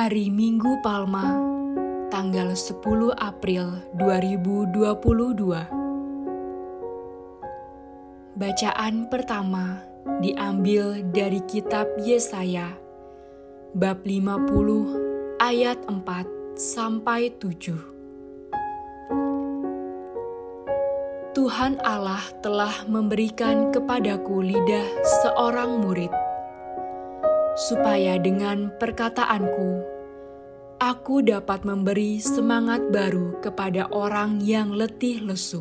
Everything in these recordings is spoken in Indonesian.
Hari Minggu Palma, tanggal 10 April 2022. Bacaan pertama diambil dari kitab Yesaya, bab 50 ayat 4 sampai 7. Tuhan Allah telah memberikan kepadaku lidah seorang murid supaya dengan perkataanku aku dapat memberi semangat baru kepada orang yang letih lesu.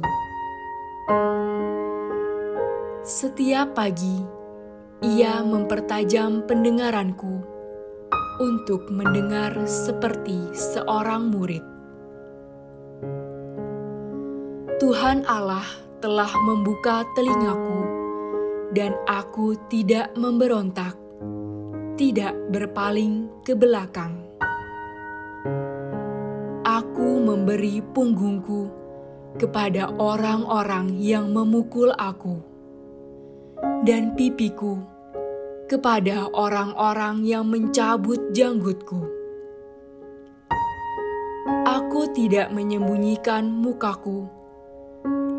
Setiap pagi, ia mempertajam pendengaranku untuk mendengar seperti seorang murid. Tuhan Allah telah membuka telingaku, dan aku tidak memberontak tidak berpaling ke belakang. Aku memberi punggungku kepada orang-orang yang memukul aku, dan pipiku kepada orang-orang yang mencabut janggutku. Aku tidak menyembunyikan mukaku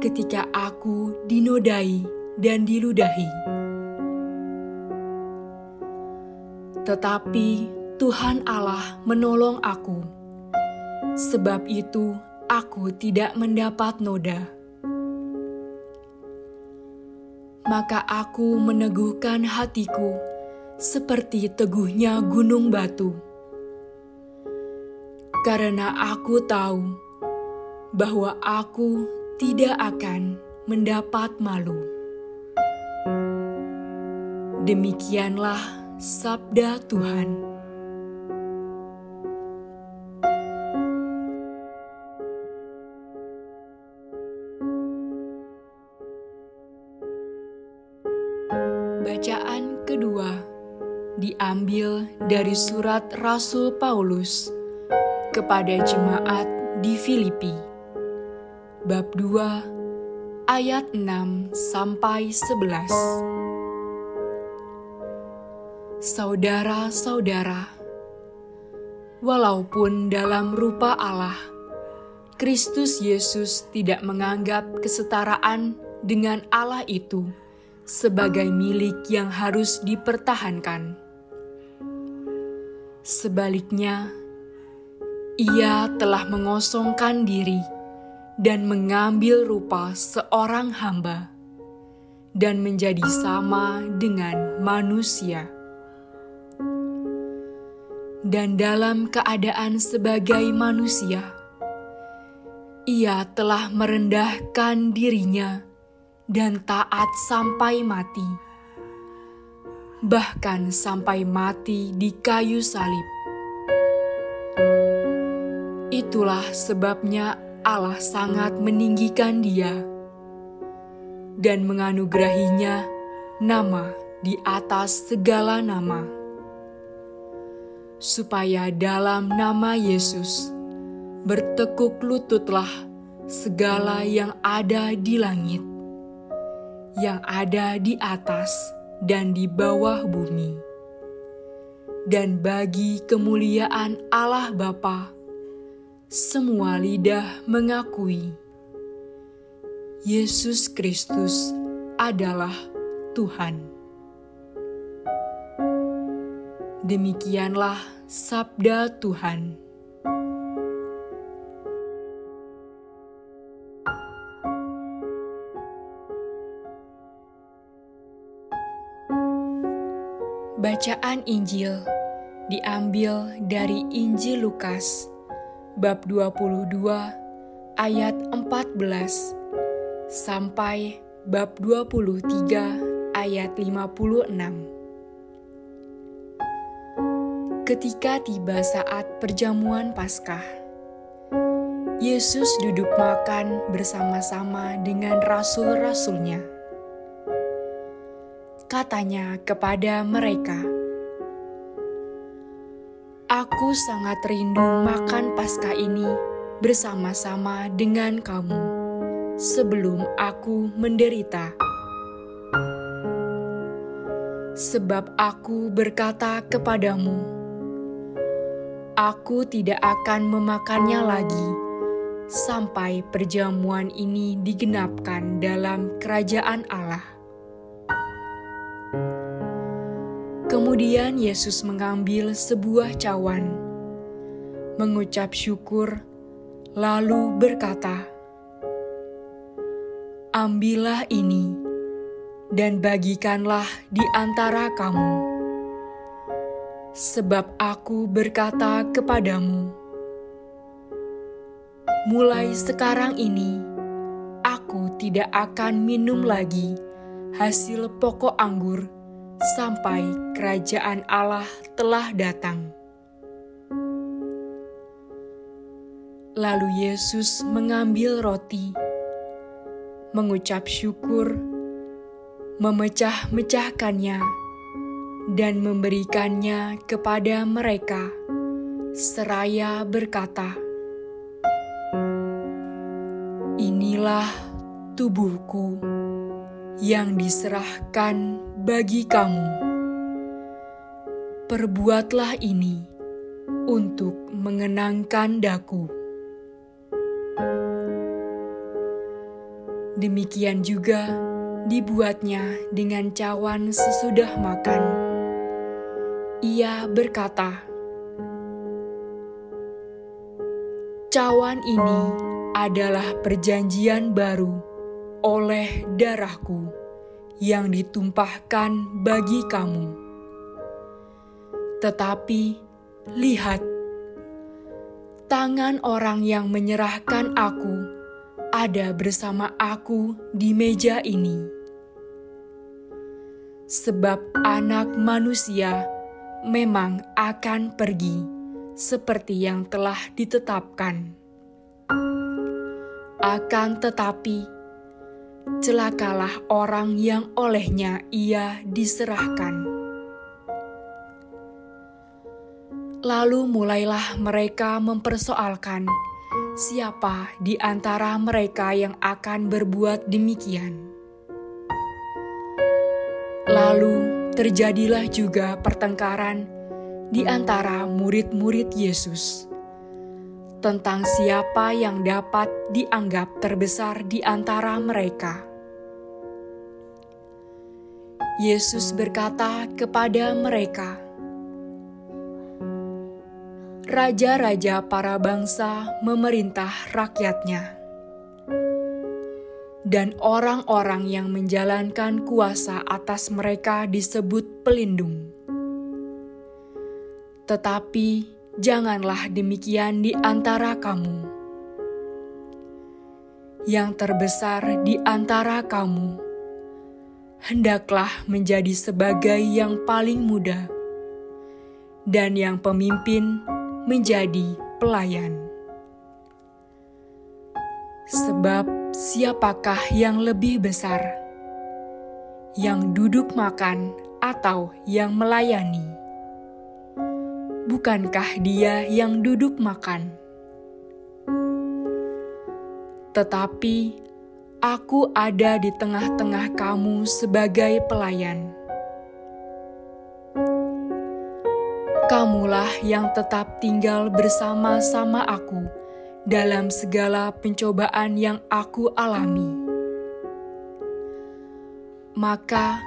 ketika aku dinodai dan diludahi. Tetapi Tuhan Allah menolong aku. Sebab itu aku tidak mendapat noda. Maka aku meneguhkan hatiku seperti teguhnya gunung batu. Karena aku tahu bahwa aku tidak akan mendapat malu. Demikianlah Sabda Tuhan. Bacaan kedua diambil dari surat Rasul Paulus kepada jemaat di Filipi. Bab 2 ayat 6 sampai 11. Saudara-saudara, walaupun dalam rupa Allah, Kristus Yesus tidak menganggap kesetaraan dengan Allah itu sebagai milik yang harus dipertahankan. Sebaliknya, Ia telah mengosongkan diri dan mengambil rupa seorang hamba dan menjadi sama dengan manusia dan dalam keadaan sebagai manusia, ia telah merendahkan dirinya dan taat sampai mati, bahkan sampai mati di kayu salib. Itulah sebabnya Allah sangat meninggikan Dia dan menganugerahinya nama di atas segala nama supaya dalam nama Yesus bertekuk lututlah segala yang ada di langit, yang ada di atas dan di bawah bumi. Dan bagi kemuliaan Allah Bapa, semua lidah mengakui Yesus Kristus adalah Tuhan. Demikianlah sabda Tuhan. Bacaan Injil diambil dari Injil Lukas bab 22 ayat 14 sampai bab 23 ayat 56. Ketika tiba saat perjamuan Paskah, Yesus duduk makan bersama-sama dengan rasul-rasulnya. Katanya kepada mereka, "Aku sangat rindu makan Paskah ini bersama-sama dengan kamu sebelum aku menderita." Sebab aku berkata kepadamu, aku tidak akan memakannya lagi sampai perjamuan ini digenapkan dalam kerajaan Allah. Kemudian Yesus mengambil sebuah cawan, mengucap syukur, lalu berkata, "Ambillah ini dan bagikanlah di antara kamu, sebab Aku berkata kepadamu, mulai sekarang ini Aku tidak akan minum lagi hasil pokok anggur." sampai kerajaan Allah telah datang. Lalu Yesus mengambil roti, mengucap syukur, memecah-mecahkannya, dan memberikannya kepada mereka, seraya berkata, "Inilah tubuhku." yang diserahkan bagi kamu. Perbuatlah ini untuk mengenangkan daku. Demikian juga dibuatnya dengan cawan sesudah makan. Ia berkata, "Cawan ini adalah perjanjian baru." oleh darahku yang ditumpahkan bagi kamu. Tetapi lihat, tangan orang yang menyerahkan aku ada bersama aku di meja ini. Sebab anak manusia memang akan pergi seperti yang telah ditetapkan. Akan tetapi, celakalah orang yang olehnya ia diserahkan. Lalu mulailah mereka mempersoalkan siapa di antara mereka yang akan berbuat demikian. Lalu terjadilah juga pertengkaran di antara murid-murid Yesus tentang siapa yang dapat dianggap terbesar di antara mereka. Yesus berkata kepada mereka, "Raja-raja para bangsa memerintah rakyatnya, dan orang-orang yang menjalankan kuasa atas mereka disebut pelindung, tetapi..." janganlah demikian di antara kamu. Yang terbesar di antara kamu, hendaklah menjadi sebagai yang paling muda, dan yang pemimpin menjadi pelayan. Sebab siapakah yang lebih besar, yang duduk makan atau yang melayani? bukankah dia yang duduk makan? Tetapi aku ada di tengah-tengah kamu sebagai pelayan. Kamulah yang tetap tinggal bersama-sama aku dalam segala pencobaan yang aku alami. Maka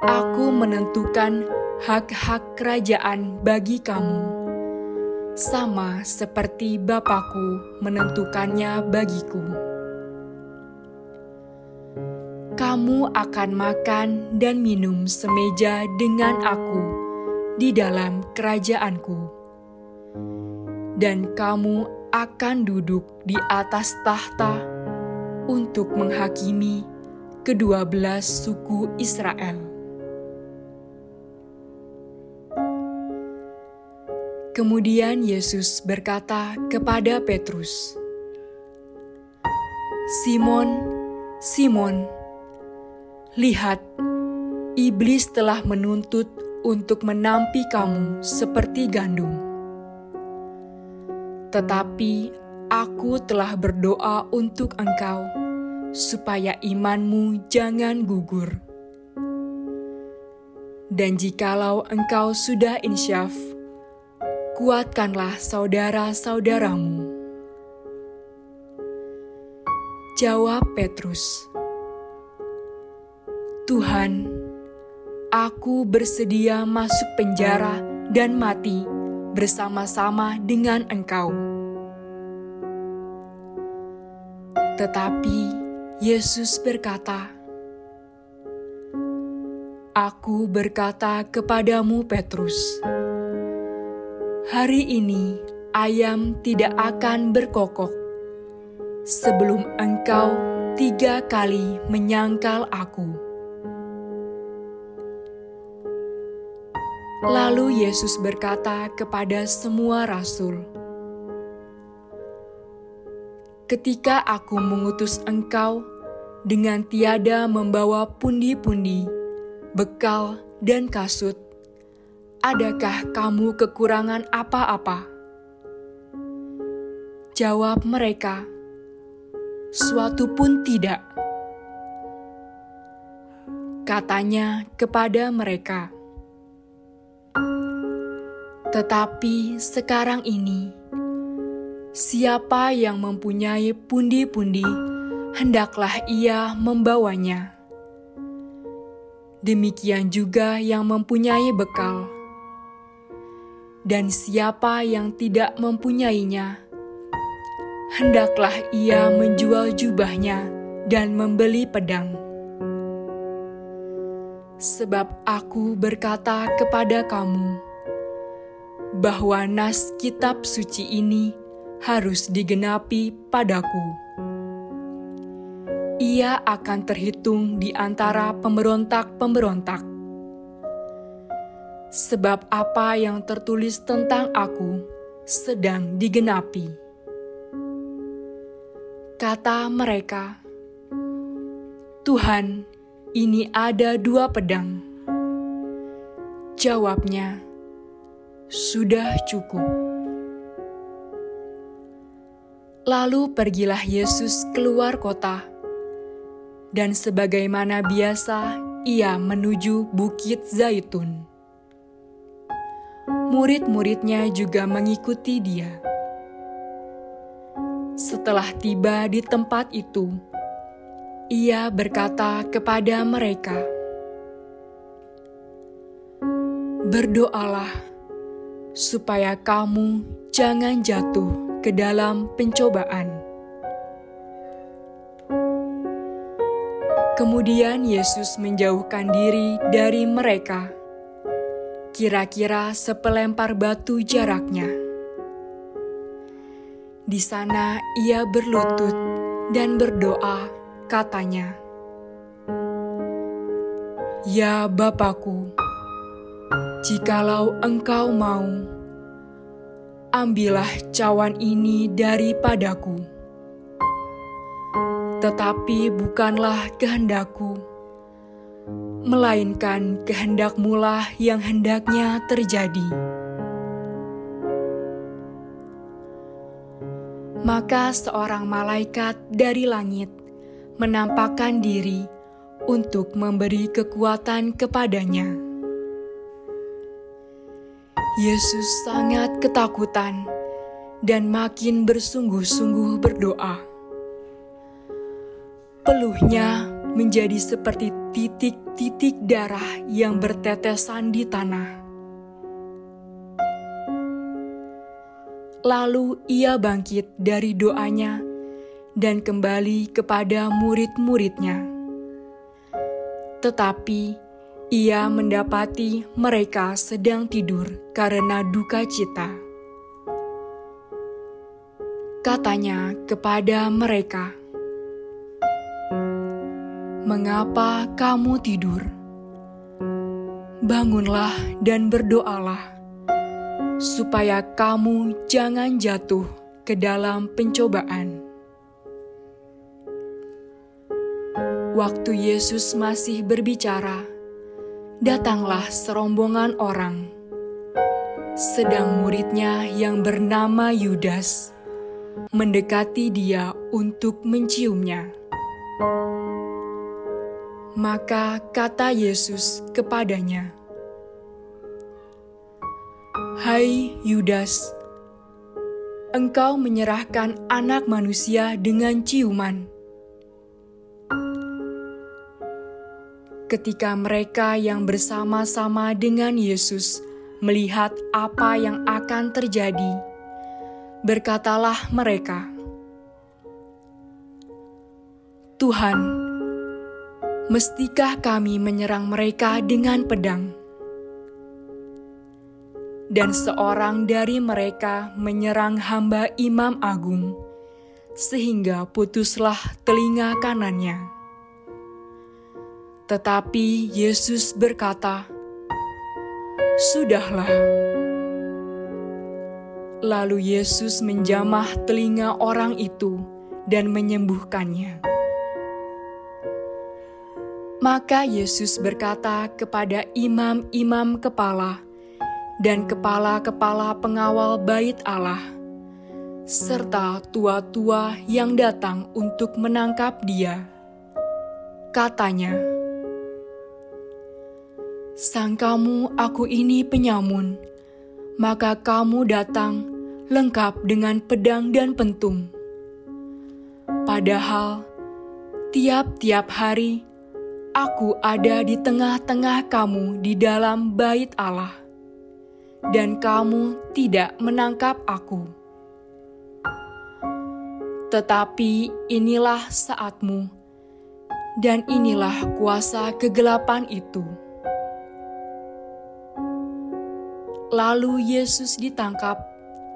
aku menentukan hak-hak kerajaan bagi kamu, sama seperti Bapakku menentukannya bagiku. Kamu akan makan dan minum semeja dengan aku di dalam kerajaanku, dan kamu akan duduk di atas tahta untuk menghakimi kedua belas suku Israel. Kemudian Yesus berkata kepada Petrus, "Simon, Simon, lihat, iblis telah menuntut untuk menampi kamu seperti gandum. Tetapi aku telah berdoa untuk engkau, supaya imanmu jangan gugur. Dan jikalau engkau sudah insyaf, kuatkanlah saudara-saudaramu. Jawab Petrus, Tuhan, aku bersedia masuk penjara dan mati bersama-sama dengan Engkau. Tetapi Yesus berkata, Aku berkata kepadamu, Petrus, hari ini ayam tidak akan berkokok sebelum engkau tiga kali menyangkal aku. Lalu Yesus berkata kepada semua rasul, "Ketika Aku mengutus engkau dengan tiada membawa pundi-pundi, bekal, dan kasut, adakah kamu kekurangan apa-apa?" Jawab mereka, "Suatu pun tidak." Katanya kepada mereka, tetapi sekarang ini, siapa yang mempunyai pundi-pundi, hendaklah ia membawanya. Demikian juga yang mempunyai bekal, dan siapa yang tidak mempunyainya, hendaklah ia menjual jubahnya dan membeli pedang. Sebab aku berkata kepada kamu, bahwa nas kitab suci ini harus digenapi padaku. Ia akan terhitung di antara pemberontak-pemberontak. Sebab apa yang tertulis tentang aku sedang digenapi. Kata mereka, Tuhan, ini ada dua pedang. Jawabnya, sudah cukup. Lalu pergilah Yesus keluar kota, dan sebagaimana biasa, ia menuju Bukit Zaitun. Murid-muridnya juga mengikuti dia. Setelah tiba di tempat itu, ia berkata kepada mereka, "Berdoalah." Supaya kamu jangan jatuh ke dalam pencobaan. Kemudian Yesus menjauhkan diri dari mereka, kira-kira sepelempar batu jaraknya. Di sana ia berlutut dan berdoa, katanya, "Ya Bapakku, Jikalau engkau mau, ambillah cawan ini daripadaku. Tetapi bukanlah kehendakku, melainkan kehendakmulah yang hendaknya terjadi. Maka seorang malaikat dari langit menampakkan diri untuk memberi kekuatan kepadanya Yesus sangat ketakutan dan makin bersungguh-sungguh berdoa. Peluhnya menjadi seperti titik-titik darah yang bertetesan di tanah. Lalu ia bangkit dari doanya dan kembali kepada murid-muridnya. Tetapi ia mendapati mereka sedang tidur karena duka cita. Katanya kepada mereka, "Mengapa kamu tidur? Bangunlah dan berdoalah, supaya kamu jangan jatuh ke dalam pencobaan." Waktu Yesus masih berbicara, datanglah serombongan orang. Sedang muridnya yang bernama Yudas mendekati dia untuk menciumnya. Maka kata Yesus kepadanya, Hai Yudas, engkau menyerahkan anak manusia dengan ciuman. Ketika mereka yang bersama-sama dengan Yesus melihat apa yang akan terjadi, berkatalah mereka, "Tuhan, mestikah kami menyerang mereka dengan pedang?" Dan seorang dari mereka menyerang hamba Imam Agung, sehingga putuslah telinga kanannya. Tetapi Yesus berkata, "Sudahlah." Lalu Yesus menjamah telinga orang itu dan menyembuhkannya. Maka Yesus berkata kepada imam-imam kepala dan kepala-kepala pengawal Bait Allah, serta tua-tua yang datang untuk menangkap Dia. Katanya, Sangkamu aku ini penyamun, maka kamu datang lengkap dengan pedang dan pentung. Padahal tiap-tiap hari aku ada di tengah-tengah kamu di dalam bait Allah, dan kamu tidak menangkap aku. Tetapi inilah saatmu, dan inilah kuasa kegelapan itu. Lalu Yesus ditangkap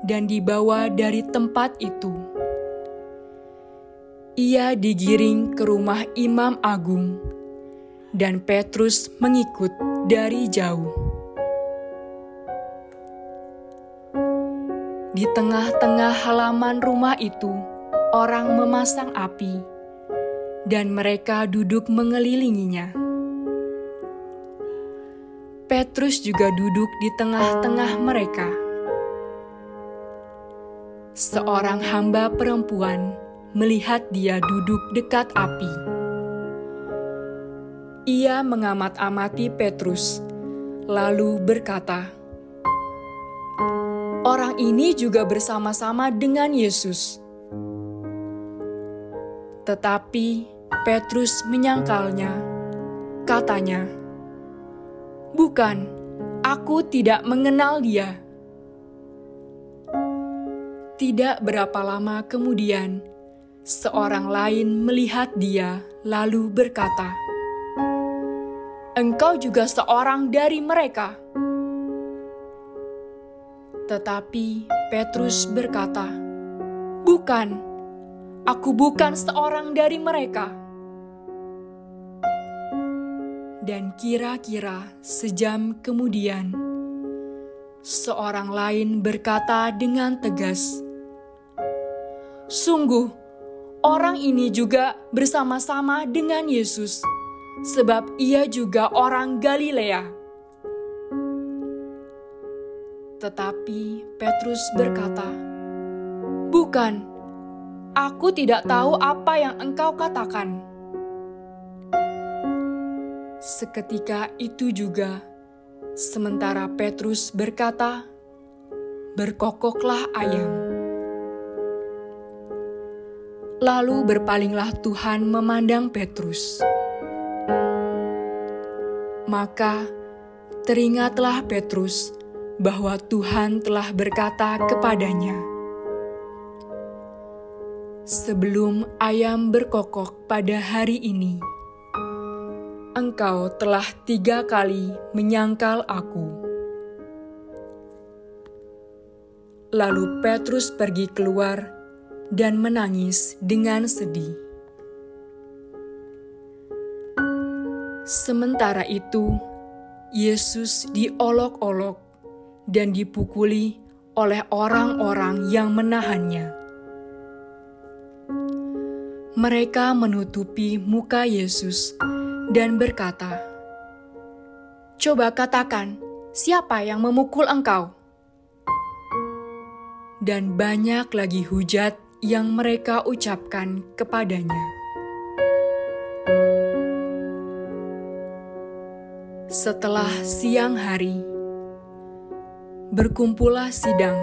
dan dibawa dari tempat itu. Ia digiring ke rumah Imam Agung, dan Petrus mengikut dari jauh. Di tengah-tengah halaman rumah itu, orang memasang api, dan mereka duduk mengelilinginya. Petrus juga duduk di tengah-tengah mereka. Seorang hamba perempuan melihat dia duduk dekat api. Ia mengamat-amati Petrus, lalu berkata, "Orang ini juga bersama-sama dengan Yesus." Tetapi Petrus menyangkalnya, katanya, Bukan, aku tidak mengenal dia. Tidak berapa lama kemudian, seorang lain melihat dia, lalu berkata, "Engkau juga seorang dari mereka." Tetapi Petrus berkata, "Bukan, aku bukan seorang dari mereka." Dan kira-kira sejam kemudian, seorang lain berkata dengan tegas, "Sungguh, orang ini juga bersama-sama dengan Yesus, sebab ia juga orang Galilea." Tetapi Petrus berkata, "Bukan, aku tidak tahu apa yang engkau katakan." Seketika itu juga, sementara Petrus berkata, "Berkokoklah ayam." Lalu berpalinglah Tuhan memandang Petrus. Maka teringatlah Petrus bahwa Tuhan telah berkata kepadanya, "Sebelum ayam berkokok pada hari ini." Engkau telah tiga kali menyangkal aku. Lalu Petrus pergi keluar dan menangis dengan sedih. Sementara itu, Yesus diolok-olok dan dipukuli oleh orang-orang yang menahannya. Mereka menutupi muka Yesus dan berkata, "Coba katakan, siapa yang memukul engkau?" Dan banyak lagi hujat yang mereka ucapkan kepadanya. Setelah siang hari, berkumpullah sidang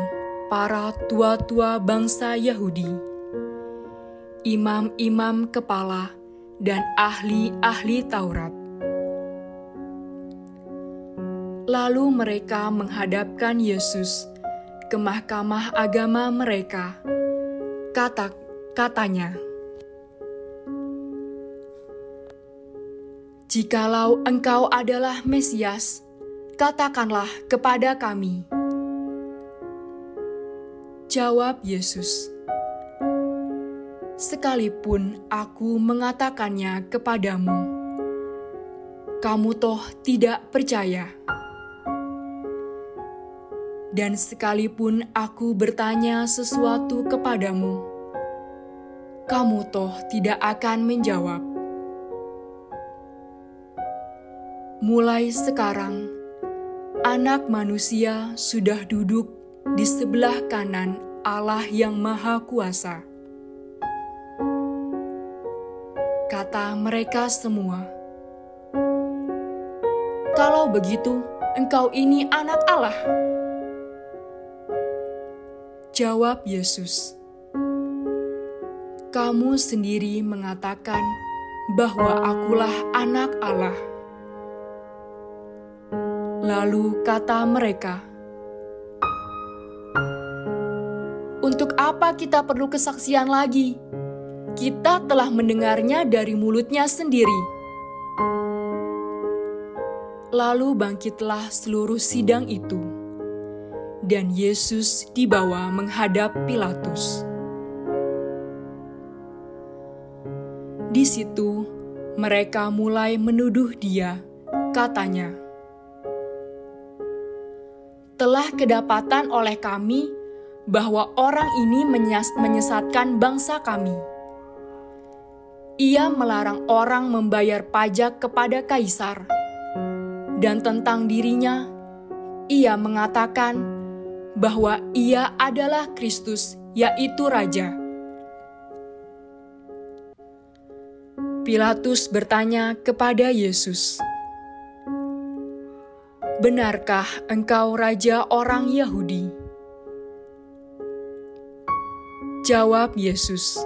para tua-tua bangsa Yahudi, imam-imam kepala, dan ahli-ahli Taurat. Lalu mereka menghadapkan Yesus ke mahkamah agama mereka. Kata katanya, "Jikalau engkau adalah Mesias, katakanlah kepada kami." Jawab Yesus, "Sekalipun aku mengatakannya kepadamu, kamu toh tidak percaya." dan sekalipun aku bertanya sesuatu kepadamu, kamu toh tidak akan menjawab. Mulai sekarang, Anak Manusia sudah duduk di sebelah kanan Allah yang Maha Kuasa. Mereka semua, "Kalau begitu, engkau ini Anak Allah." Jawab Yesus, "Kamu sendiri mengatakan bahwa Akulah Anak Allah." Lalu kata mereka, "Untuk apa kita perlu kesaksian lagi? Kita telah mendengarnya dari mulutnya sendiri." Lalu bangkitlah seluruh sidang itu dan Yesus dibawa menghadap Pilatus. Di situ, mereka mulai menuduh Dia, katanya, "Telah kedapatan oleh kami bahwa orang ini menyesatkan bangsa kami. Ia melarang orang membayar pajak kepada kaisar, dan tentang dirinya ia mengatakan." bahwa Ia adalah Kristus, yaitu Raja. Pilatus bertanya kepada Yesus, "Benarkah engkau raja orang Yahudi?" Jawab Yesus,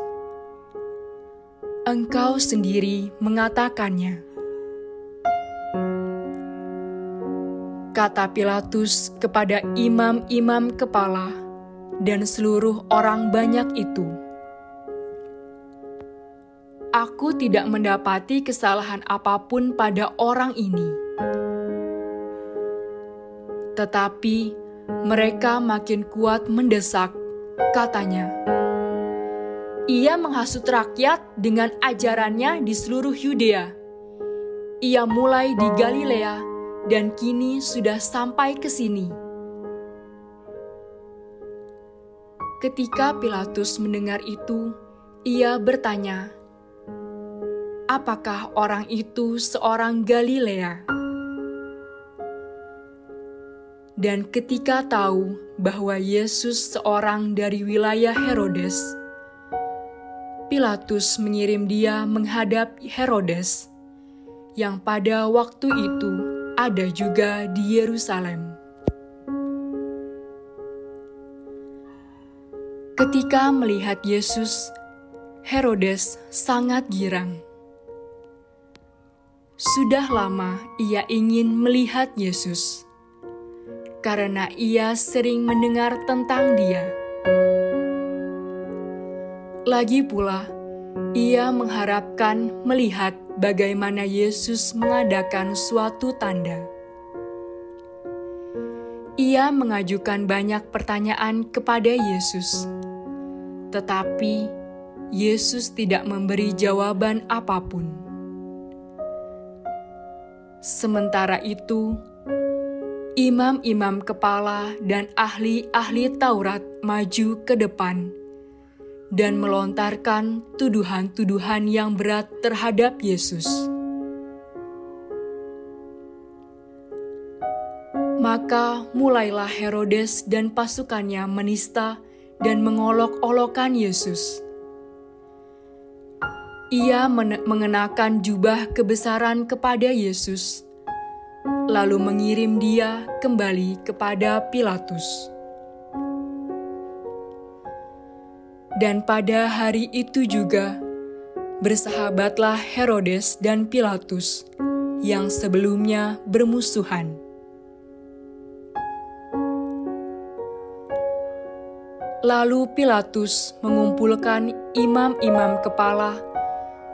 "Engkau sendiri mengatakannya." kata Pilatus kepada imam-imam kepala dan seluruh orang banyak itu. Aku tidak mendapati kesalahan apa pun pada orang ini. Tetapi mereka makin kuat mendesak, katanya. Ia menghasut rakyat dengan ajarannya di seluruh Yudea. Ia mulai di Galilea dan kini sudah sampai ke sini. Ketika Pilatus mendengar itu, ia bertanya, "Apakah orang itu seorang Galilea?" Dan ketika tahu bahwa Yesus seorang dari wilayah Herodes, Pilatus mengirim dia menghadap Herodes, yang pada waktu itu ada juga di Yerusalem. Ketika melihat Yesus, Herodes sangat girang. Sudah lama ia ingin melihat Yesus karena ia sering mendengar tentang Dia. Lagi pula, ia mengharapkan melihat bagaimana Yesus mengadakan suatu tanda. Ia mengajukan banyak pertanyaan kepada Yesus, tetapi Yesus tidak memberi jawaban apa pun. Sementara itu, imam-imam kepala dan ahli-ahli Taurat maju ke depan dan melontarkan tuduhan-tuduhan yang berat terhadap Yesus. Maka mulailah Herodes dan pasukannya menista dan mengolok-olokkan Yesus. Ia mengenakan jubah kebesaran kepada Yesus, lalu mengirim dia kembali kepada Pilatus. Dan pada hari itu juga, bersahabatlah Herodes dan Pilatus yang sebelumnya bermusuhan. Lalu Pilatus mengumpulkan imam-imam kepala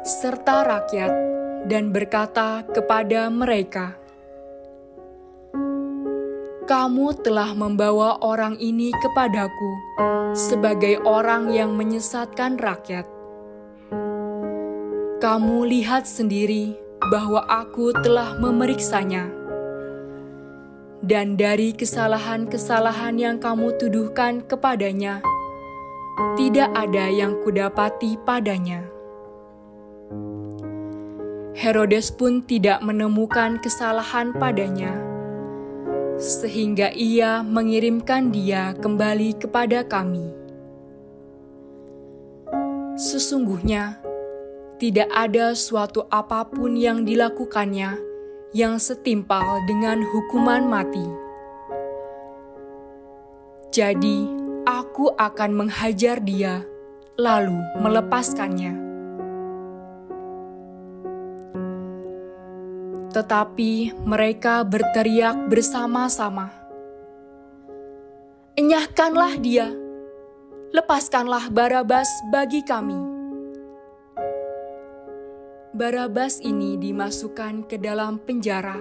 serta rakyat dan berkata kepada mereka, "Kamu telah membawa orang ini kepadaku sebagai orang yang menyesatkan rakyat. Kamu lihat sendiri bahwa aku telah memeriksanya." dan dari kesalahan-kesalahan yang kamu tuduhkan kepadanya, tidak ada yang kudapati padanya. Herodes pun tidak menemukan kesalahan padanya, sehingga ia mengirimkan dia kembali kepada kami. Sesungguhnya, tidak ada suatu apa pun yang dilakukannya yang setimpal dengan hukuman mati. Jadi, aku akan menghajar dia, lalu melepaskannya. Tetapi mereka berteriak bersama-sama, "Enyahkanlah dia, lepaskanlah Barabas bagi kami." Barabas ini dimasukkan ke dalam penjara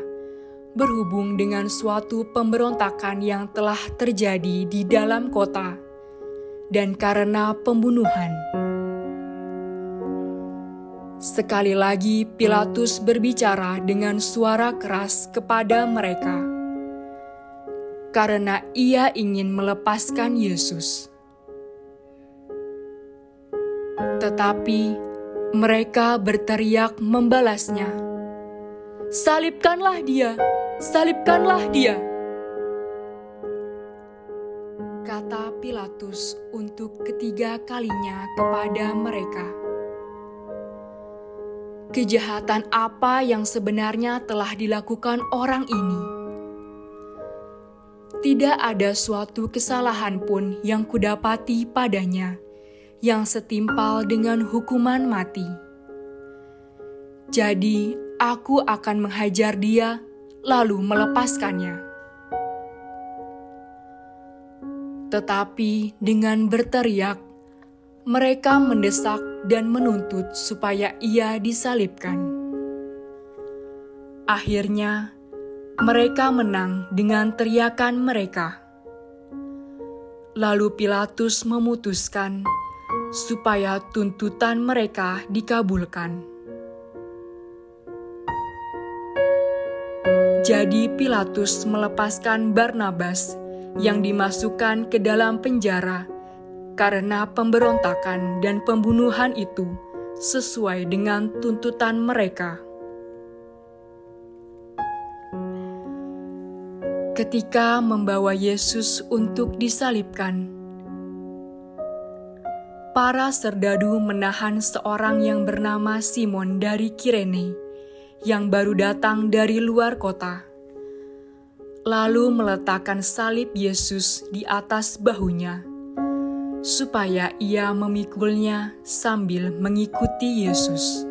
berhubung dengan suatu pemberontakan yang telah terjadi di dalam kota dan karena pembunuhan. Sekali lagi Pilatus berbicara dengan suara keras kepada mereka karena ia ingin melepaskan Yesus. Tetapi mereka berteriak membalasnya, "Salibkanlah dia! Salibkanlah dia!" Kata Pilatus untuk ketiga kalinya kepada mereka. Kejahatan apa yang sebenarnya telah dilakukan orang ini? Tidak ada suatu kesalahan pun yang kudapati padanya yang setimpal dengan hukuman mati. Jadi, aku akan menghajar dia, lalu melepaskannya. Tetapi dengan berteriak, mereka mendesak dan menuntut supaya ia disalibkan. Akhirnya, mereka menang dengan teriakan mereka. Lalu Pilatus memutuskan supaya tuntutan mereka dikabulkan. Jadi Pilatus melepaskan Barnabas yang dimasukkan ke dalam penjara karena pemberontakan dan pembunuhan itu sesuai dengan tuntutan mereka. Ketika membawa Yesus untuk disalibkan, para serdadu menahan seorang yang bernama Simon dari Kirene, yang baru datang dari luar kota. Lalu meletakkan salib Yesus di atas bahunya, supaya ia memikulnya sambil mengikuti Yesus.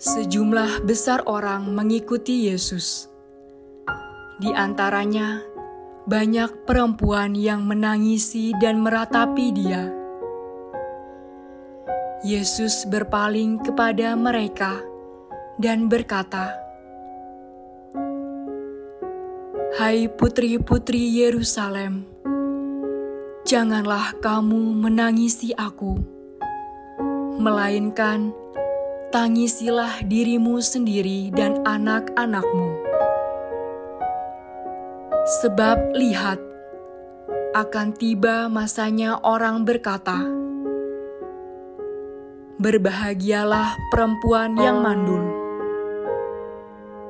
Sejumlah besar orang mengikuti Yesus. Di antaranya banyak perempuan yang menangisi dan meratapi Dia. Yesus berpaling kepada mereka dan berkata, "Hai putri-putri Yerusalem, janganlah kamu menangisi Aku, melainkan tangisilah dirimu sendiri dan anak-anakmu." Sebab lihat, akan tiba masanya orang berkata, Berbahagialah perempuan yang mandul.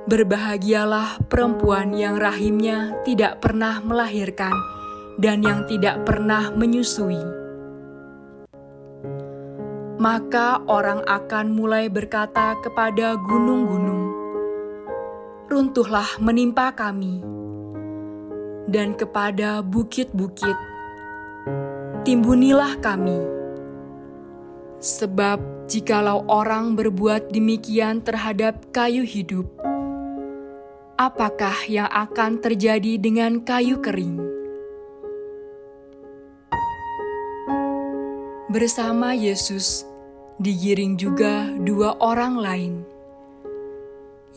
Berbahagialah perempuan yang rahimnya tidak pernah melahirkan dan yang tidak pernah menyusui. maka orang akan mulai berkata kepada gunung-gunung, "Runtuhlah menimpa kami," dan kepada bukit-bukit, "Timbunilah kami." Sebab, jikalau orang berbuat demikian terhadap kayu hidup, apakah yang akan terjadi dengan kayu kering? Bersama Yesus digiring juga dua orang lain,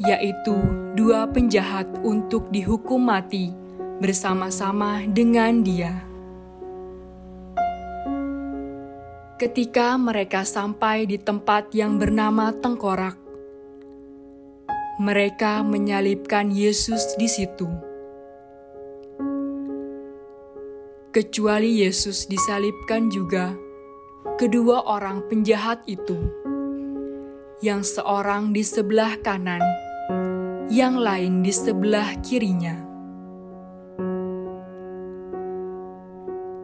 yaitu dua penjahat untuk dihukum mati bersama-sama dengan Dia. Ketika mereka sampai di tempat yang bernama Tengkorak, mereka menyalibkan Yesus di situ. Kecuali Yesus disalibkan juga kedua orang penjahat itu, yang seorang di sebelah kanan, yang lain di sebelah kirinya.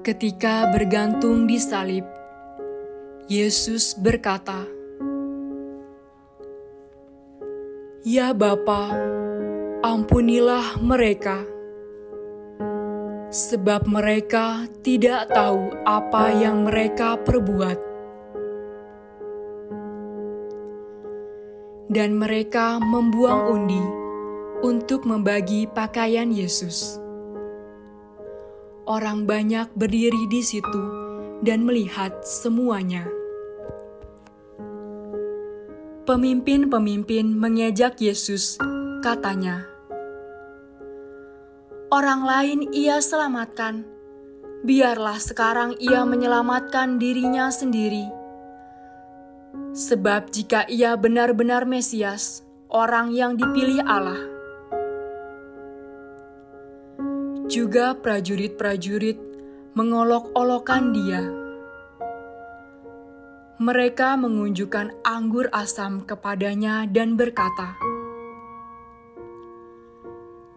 Ketika bergantung di salib, Yesus berkata, "Ya Bapa, ampunilah mereka." sebab mereka tidak tahu apa yang mereka perbuat. Dan mereka membuang undi untuk membagi pakaian Yesus. Orang banyak berdiri di situ dan melihat semuanya. Pemimpin-pemimpin mengejak Yesus, katanya, orang lain ia selamatkan. Biarlah sekarang ia menyelamatkan dirinya sendiri. Sebab jika ia benar-benar Mesias, orang yang dipilih Allah, juga prajurit-prajurit mengolok-olokan dia. Mereka mengunjukkan anggur asam kepadanya dan berkata,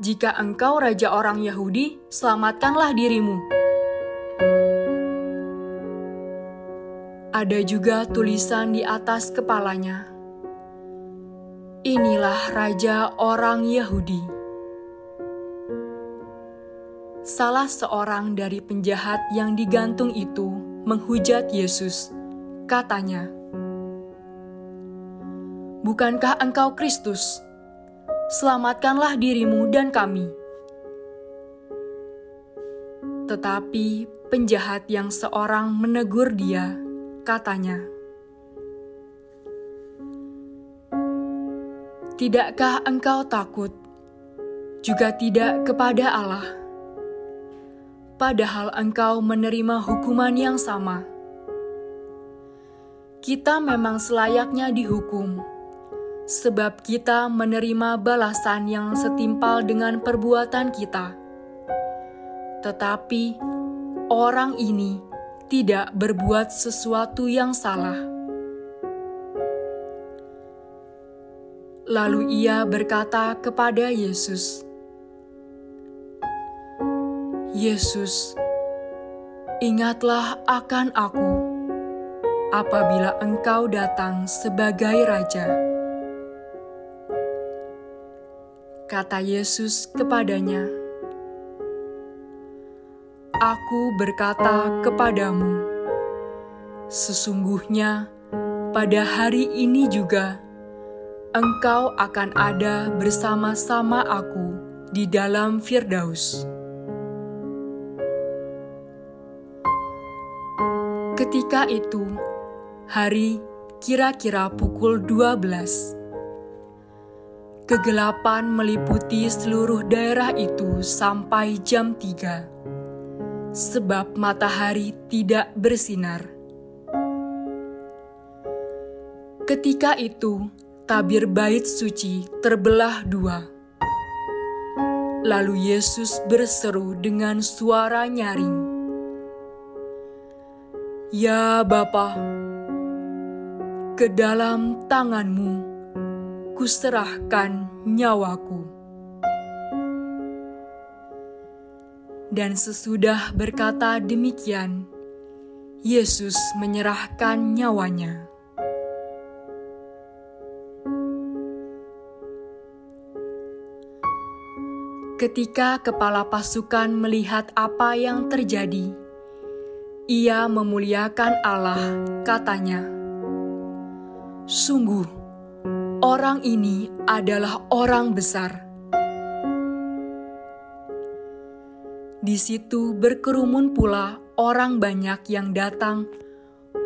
jika engkau raja orang Yahudi, selamatkanlah dirimu. Ada juga tulisan di atas kepalanya. Inilah raja orang Yahudi. Salah seorang dari penjahat yang digantung itu menghujat Yesus. Katanya, "Bukankah engkau Kristus?" selamatkanlah dirimu dan kami. Tetapi penjahat yang seorang menegur dia, katanya, Tidakkah engkau takut, juga tidak kepada Allah? Padahal engkau menerima hukuman yang sama. Kita memang selayaknya dihukum sebab kita menerima balasan yang setimpal dengan perbuatan kita. Tetapi orang ini tidak berbuat sesuatu yang salah. Lalu ia berkata kepada Yesus, "Yesus, ingatlah akan aku apabila Engkau datang sebagai Raja." Kata Yesus kepadanya, Aku berkata kepadamu, sesungguhnya pada hari ini juga engkau akan ada bersama-sama aku di dalam Firdaus. Ketika itu, hari kira-kira pukul 12 Kegelapan meliputi seluruh daerah itu sampai jam 3, sebab matahari tidak bersinar. Ketika itu, tabir bait suci terbelah dua. Lalu Yesus berseru dengan suara nyaring, "Ya Bapa, ke dalam tanganmu kuserahkan nyawaku. Dan sesudah berkata demikian, Yesus menyerahkan nyawanya. Ketika kepala pasukan melihat apa yang terjadi, ia memuliakan Allah, katanya. "Sungguh, orang ini adalah orang besar." Di situ berkerumun pula orang banyak yang datang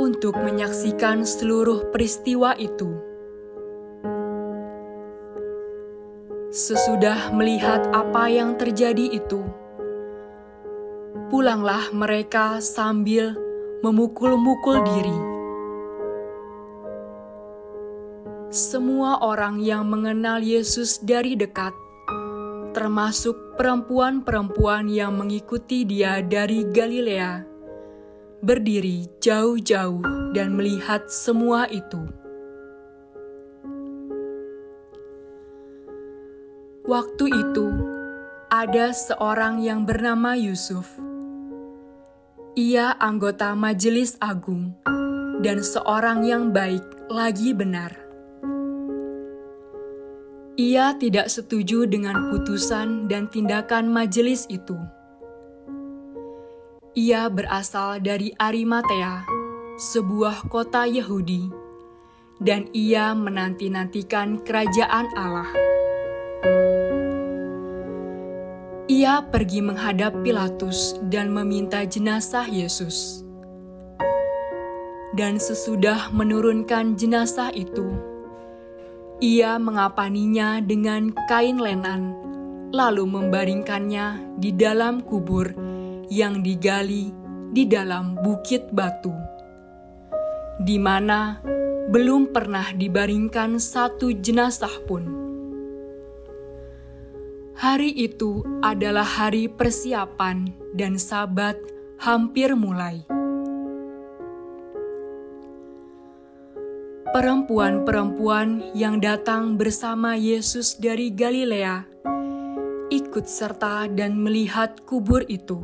untuk menyaksikan seluruh peristiwa itu. Sesudah melihat apa yang terjadi itu, pulanglah mereka sambil memukul-mukul diri. Semua orang yang mengenal Yesus dari dekat termasuk perempuan-perempuan yang mengikuti dia dari Galilea, berdiri jauh-jauh dan melihat semua itu. Waktu itu, ada seorang yang bernama Yusuf. Ia anggota Majelis Agung dan seorang yang baik lagi benar ia tidak setuju dengan putusan dan tindakan majelis itu. Ia berasal dari Arimatea, sebuah kota Yahudi, dan ia menanti-nantikan kerajaan Allah. Ia pergi menghadap Pilatus dan meminta jenazah Yesus. Dan sesudah menurunkan jenazah itu, ia mengapaninya dengan kain lenan, lalu membaringkannya di dalam kubur yang digali di dalam bukit batu, di mana belum pernah dibaringkan satu jenazah pun. Hari itu adalah hari persiapan, dan Sabat hampir mulai. Perempuan-perempuan yang datang bersama Yesus dari Galilea ikut serta dan melihat kubur itu.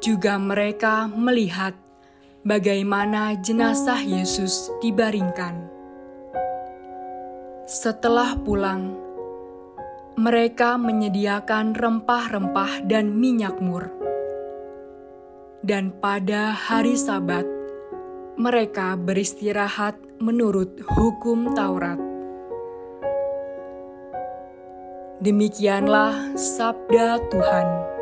Juga mereka melihat bagaimana jenazah Yesus dibaringkan. Setelah pulang, mereka menyediakan rempah-rempah dan minyak mur. Dan pada hari Sabat, mereka beristirahat menurut hukum Taurat. Demikianlah sabda Tuhan.